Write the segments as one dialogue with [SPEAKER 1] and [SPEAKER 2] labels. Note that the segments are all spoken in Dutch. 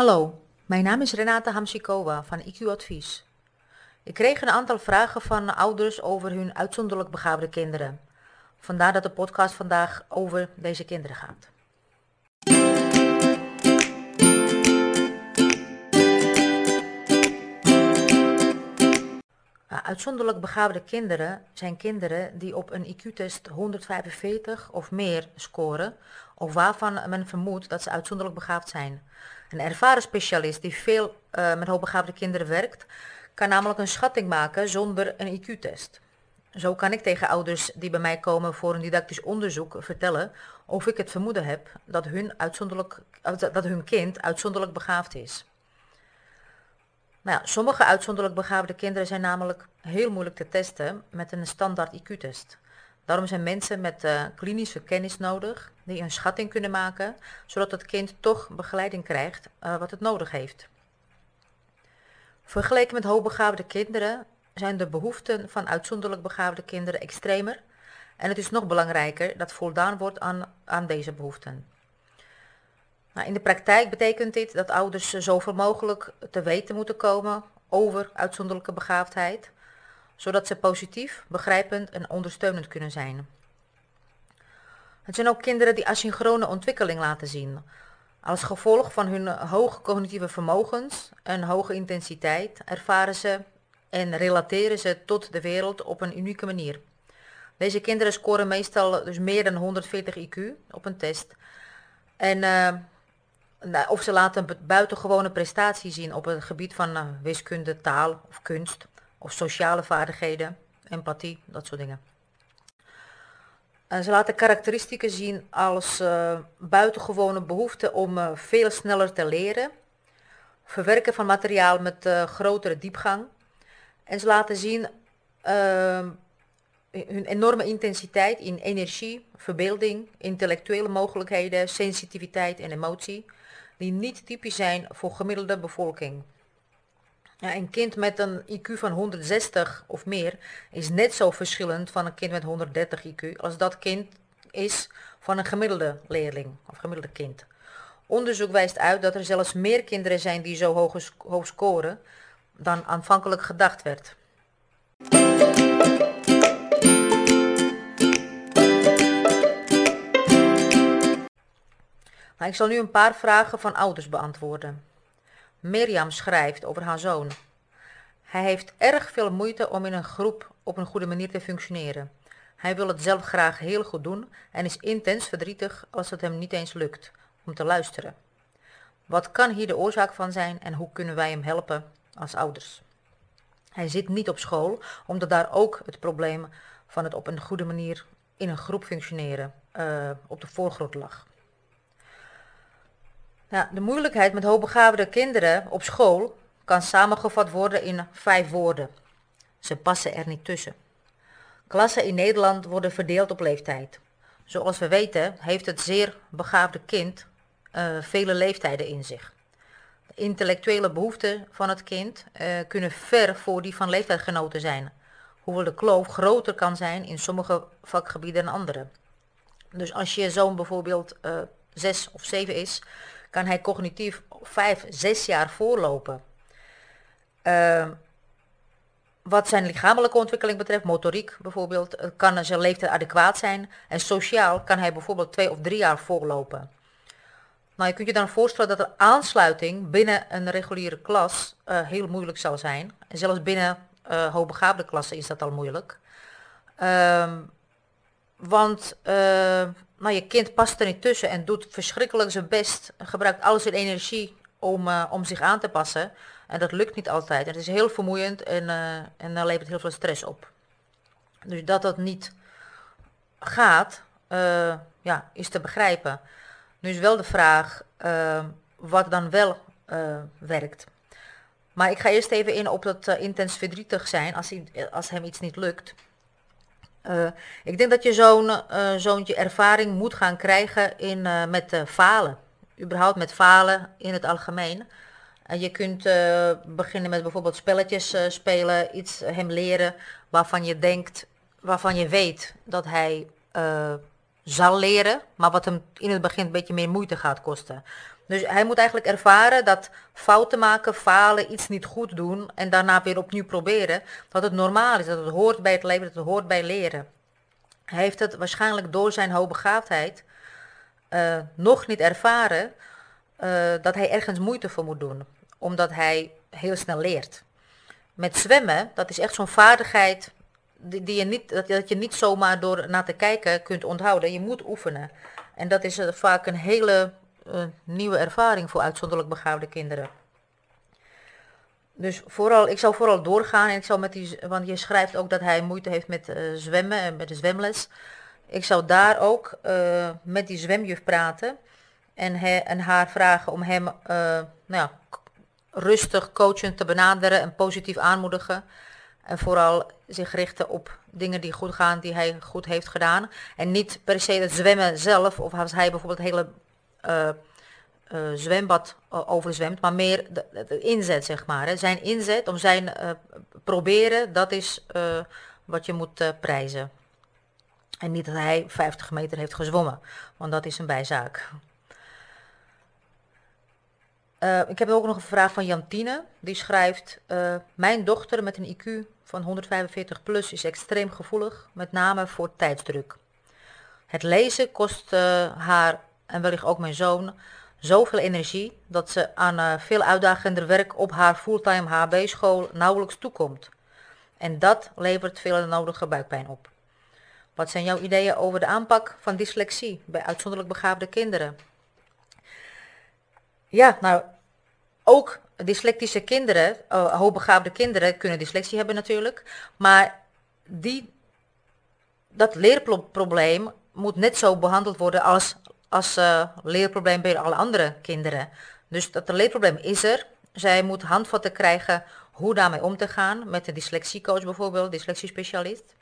[SPEAKER 1] Hallo, mijn naam is Renate Hamsikova van IQ Advies. Ik kreeg een aantal vragen van ouders over hun uitzonderlijk begaafde kinderen. Vandaar dat de podcast vandaag over deze kinderen gaat. Uitzonderlijk begaafde kinderen zijn kinderen die op een IQ-test 145 of meer scoren, of waarvan men vermoedt dat ze uitzonderlijk begaafd zijn. Een ervaren specialist die veel uh, met hoogbegaafde kinderen werkt, kan namelijk een schatting maken zonder een IQ-test. Zo kan ik tegen ouders die bij mij komen voor een didactisch onderzoek vertellen of ik het vermoeden heb dat hun, uitzonderlijk, dat hun kind uitzonderlijk begaafd is. Nou sommige uitzonderlijk begaafde kinderen zijn namelijk heel moeilijk te testen met een standaard IQ-test. Daarom zijn mensen met uh, klinische kennis nodig die een schatting kunnen maken, zodat het kind toch begeleiding krijgt uh, wat het nodig heeft. Vergeleken met hoogbegaafde kinderen zijn de behoeften van uitzonderlijk begaafde kinderen extremer en het is nog belangrijker dat voldaan wordt aan, aan deze behoeften. Nou, in de praktijk betekent dit dat ouders zoveel mogelijk te weten moeten komen over uitzonderlijke begaafdheid, zodat ze positief, begrijpend en ondersteunend kunnen zijn. Het zijn ook kinderen die asynchrone ontwikkeling laten zien. Als gevolg van hun hoge cognitieve vermogens en hoge intensiteit ervaren ze en relateren ze tot de wereld op een unieke manier. Deze kinderen scoren meestal dus meer dan 140 IQ op een test. En uh, nou, of ze laten een buitengewone prestatie zien op het gebied van uh, wiskunde, taal of kunst of sociale vaardigheden, empathie, dat soort dingen. Ze laten karakteristieken zien als uh, buitengewone behoefte om uh, veel sneller te leren, verwerken van materiaal met uh, grotere diepgang. En ze laten zien hun enorme intensiteit in energie, verbeelding, intellectuele mogelijkheden, sensitiviteit en emotie, die niet typisch zijn voor gemiddelde bevolking. Een kind met een IQ van 160 of meer is net zo verschillend van een kind met 130 IQ als dat kind is van een gemiddelde leerling of gemiddelde kind. Onderzoek wijst uit dat er zelfs meer kinderen zijn die zo hoog, hoog scoren dan aanvankelijk gedacht werd. Nou, ik zal nu een paar vragen van ouders beantwoorden. Mirjam schrijft over haar zoon. Hij heeft erg veel moeite om in een groep op een goede manier te functioneren. Hij wil het zelf graag heel goed doen en is intens verdrietig als het hem niet eens lukt om te luisteren. Wat kan hier de oorzaak van zijn en hoe kunnen wij hem helpen als ouders? Hij zit niet op school, omdat daar ook het probleem van het op een goede manier in een groep functioneren uh, op de voorgrond lag. Ja, de moeilijkheid met hoogbegaafde kinderen op school kan samengevat worden in vijf woorden. Ze passen er niet tussen. Klassen in Nederland worden verdeeld op leeftijd. Zoals we weten heeft het zeer begaafde kind uh, vele leeftijden in zich. De intellectuele behoeften van het kind uh, kunnen ver voor die van leeftijdgenoten zijn, hoewel de kloof groter kan zijn in sommige vakgebieden dan andere. Dus als je zoon bijvoorbeeld uh, zes of zeven is, kan hij cognitief vijf, zes jaar voorlopen. Uh, wat zijn lichamelijke ontwikkeling betreft, motoriek bijvoorbeeld, eh, kan zijn leeftijd adequaat zijn. En sociaal kan hij bijvoorbeeld twee of drie jaar voorlopen. Nou, je kunt je dan voorstellen dat de aansluiting binnen een reguliere klas uh, heel moeilijk zal zijn. En zelfs binnen uh, hoogbegaafde klassen is dat al moeilijk. Uh, want nou, je kind past er niet tussen en doet verschrikkelijk zijn best, gebruikt al zijn energie om, uh, om zich aan te passen. En dat lukt niet altijd. Het is heel vermoeiend en, uh, en dan levert heel veel stress op. Dus dat dat niet gaat, ja, is te begrijpen. Nu is wel de vraag wat dan wel werkt. Maar ik ga eerst even in op dat intens verdrietig zijn als, hij, als hem iets niet lukt. Uh, ik denk dat je zo'n uh, zoontje ervaring moet gaan krijgen in, uh, met falen. Überhaupt met falen in het algemeen. En je kunt beginnen met bijvoorbeeld spelletjes spelen, iets hem leren waarvan je denkt, waarvan je weet dat hij zal leren, maar wat hem in het begin een beetje meer moeite gaat kosten. Dus hij moet eigenlijk ervaren dat fouten maken, falen, iets niet goed doen en daarna weer opnieuw proberen, dat het normaal is, dat het hoort bij het leven, dat het hoort bij leren. Hij heeft het waarschijnlijk door zijn hoogbegaafdheid uh, nog niet ervaren uh, dat hij ergens moeite voor moet doen, omdat hij heel snel leert. Met zwemmen, dat is echt zo'n vaardigheid die, die je niet, dat, dat, je niet zomaar door naar te kijken kunt onthouden. Je moet oefenen. En dat is uh, vaak een hele nieuwe ervaring voor uitzonderlijk begaafde kinderen. Dus vooral, ik zou vooral doorgaan en ik zou met die, want je schrijft ook dat hij moeite heeft met uh, zwemmen en met de zwemles. Ik zou daar ook uh, met die zwemjuf praten en, he, en haar vragen om hem uh, nou ja, rustig coachend te benaderen en positief aanmoedigen. En vooral zich richten op dingen die goed gaan, die hij goed heeft gedaan. En niet per se het zwemmen zelf, of als hij bijvoorbeeld hele uh, zwembad overzwemt, maar meer de, inzet, zeg maar. Hè. Zijn inzet om zijn uh, proberen, dat is uh, wat je moet prijzen. En niet dat hij 50 meter heeft gezwommen, want dat is een bijzaak. ik heb ook nog een vraag van Jantine. Die schrijft, mijn dochter met een IQ van 145 plus is extreem gevoelig, met name voor tijdsdruk. Het lezen kost haar, en wellicht ook mijn zoon, zoveel energie dat ze aan uh, veel uitdagender werk op haar fulltime HB-school nauwelijks toekomt. En dat levert veel nodige buikpijn op. Wat zijn jouw ideeën over de aanpak van dyslexie bij uitzonderlijk begaafde kinderen? Ja, nou, ook dyslectische kinderen, uh, hoogbegaafde kinderen kunnen dyslexie hebben natuurlijk, maar die, dat leerprobleem moet net zo behandeld worden als als uh, leerprobleem bij alle andere kinderen. Dus dat leerprobleem is er. Zij moet handvatten krijgen hoe daarmee om te gaan. Met een dyslexiecoach bijvoorbeeld, dyslexiespecialist.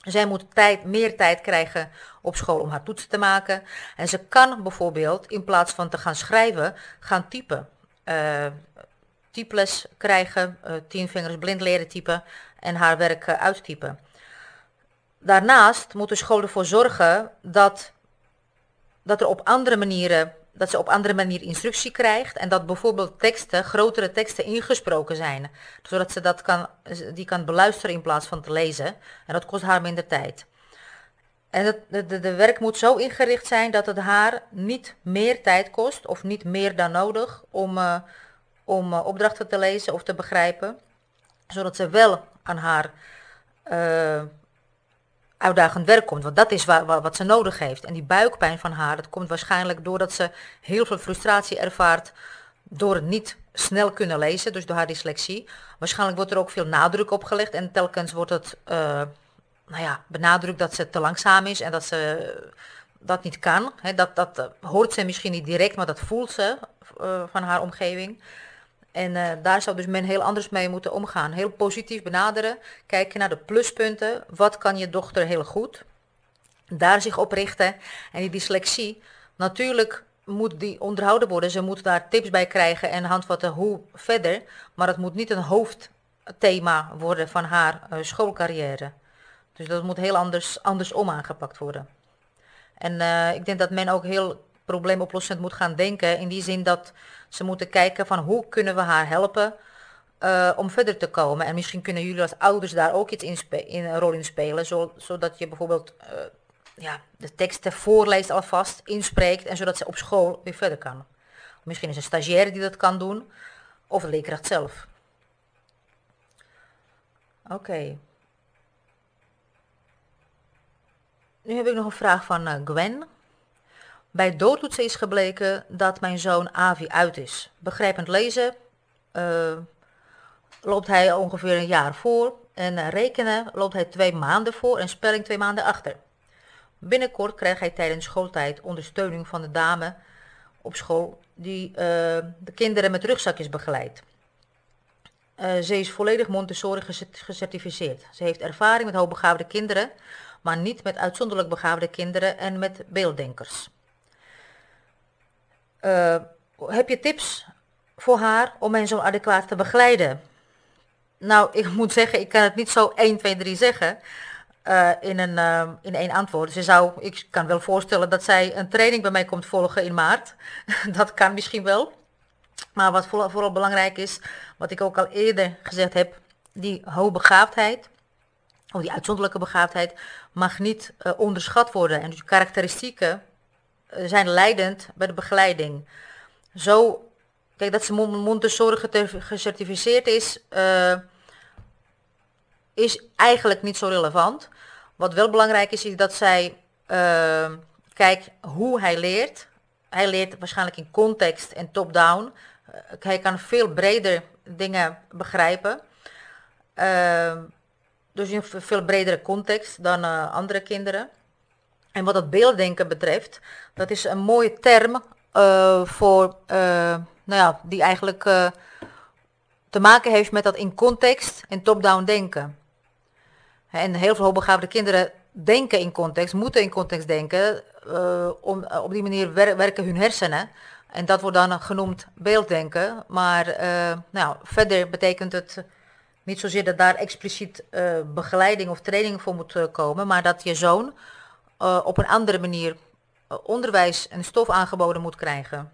[SPEAKER 1] Zij moet tijd, meer tijd krijgen op school om haar toetsen te maken. En ze kan bijvoorbeeld in plaats van te gaan schrijven, gaan typen. Uh, typles krijgen, uh, tien vingers blind leren typen en haar werk uittypen. Daarnaast moet de school ervoor zorgen dat dat er op andere manieren dat ze op andere manier instructie krijgt en dat bijvoorbeeld teksten, grotere teksten ingesproken zijn, zodat ze dat kan, die kan beluisteren in plaats van te lezen en dat kost haar minder tijd. En het, de, werk moet zo ingericht zijn dat het haar niet meer tijd kost of niet meer dan nodig om, uh, om uh, opdrachten te lezen of te begrijpen, zodat ze wel aan haar uh, uitdagend werk komt. Want dat is wat ze nodig heeft. En die buikpijn van haar, dat komt waarschijnlijk doordat ze heel veel frustratie ervaart door het niet snel kunnen lezen, dus door haar dyslexie. Waarschijnlijk wordt er ook veel nadruk op gelegd en telkens wordt het uh, nou ja, benadrukt dat ze te langzaam is en dat ze dat niet kan. dat, dat uh, hoort ze misschien niet direct, maar dat voelt ze van haar omgeving. En uh, daar zou dus men heel anders mee moeten omgaan. Heel positief benaderen. Kijken naar de pluspunten. Wat kan je dochter heel goed? Daar zich op richten. En die dyslexie, natuurlijk moet die onderhouden worden. Ze moet daar tips bij krijgen en handvatten hoe verder. Maar het moet niet een hoofdthema worden van haar uh, schoolcarrière. Dus dat moet heel anders, andersom aangepakt worden. En uh, ik denk dat men ook heel probleemoplossend moet gaan denken. In die zin dat ze moeten kijken van hoe kunnen we haar helpen uh, om verder te komen. En misschien kunnen jullie als ouders daar ook iets in, in een rol in spelen. Zo, zodat je bijvoorbeeld uh, ja, de teksten voorleest alvast, inspreekt. En zodat ze op school weer verder kan. Misschien is een stagiaire die dat kan doen. Of de leerkracht zelf. Oké. Nu heb ik nog een vraag van uh, Gwen. Bij doodtoetsen is gebleken dat mijn zoon Avi uit is. Begrijpend lezen uh, loopt hij ongeveer een jaar voor en rekenen loopt hij twee maanden voor en spelling twee maanden achter. Binnenkort krijgt hij tijdens schooltijd ondersteuning van de dame op school die uh, de kinderen met rugzakjes begeleidt. Uh, ze is volledig Montessori gecertificeerd. Ze heeft ervaring met hoogbegaafde kinderen, maar niet met uitzonderlijk begaafde kinderen en met beelddenkers. Uh, heb je tips voor haar om hen zo adequaat te begeleiden? Nou, ik moet zeggen, ik kan het niet zo 1, 2, 3 zeggen. uh, in, een, uh, in één antwoord. Ze zou, ik kan wel voorstellen dat zij een training bij mij komt volgen in maart. dat kan misschien wel. Maar wat vooral, vooral, belangrijk is, wat ik ook al eerder gezegd heb, die hoogbegaafdheid, of die uitzonderlijke begaafdheid, mag niet onderschat worden. En dus karakteristieken zijn leidend bij de begeleiding. Zo, kijk dat ze Montessori gecertificeerd is, is eigenlijk niet zo relevant. Wat wel belangrijk is, is dat zij uh, kijkt hoe hij leert. Hij leert waarschijnlijk in context en top-down. Uh, hij kan veel breder dingen begrijpen. Dus in een veel bredere context dan andere kinderen. En wat het beelddenken betreft, dat is een mooie term uh, voor, uh, nou ja, die eigenlijk te maken heeft met dat in context en top-down denken. En heel veel hoogbegaafde kinderen denken in context, moeten in context denken. Om, op die manier wer werken hun hersenen. En dat wordt dan genoemd beelddenken. Maar nou, verder betekent het niet zozeer dat daar expliciet begeleiding of training voor moet komen. Maar dat je zoon op een andere manier onderwijs en stof aangeboden moet krijgen.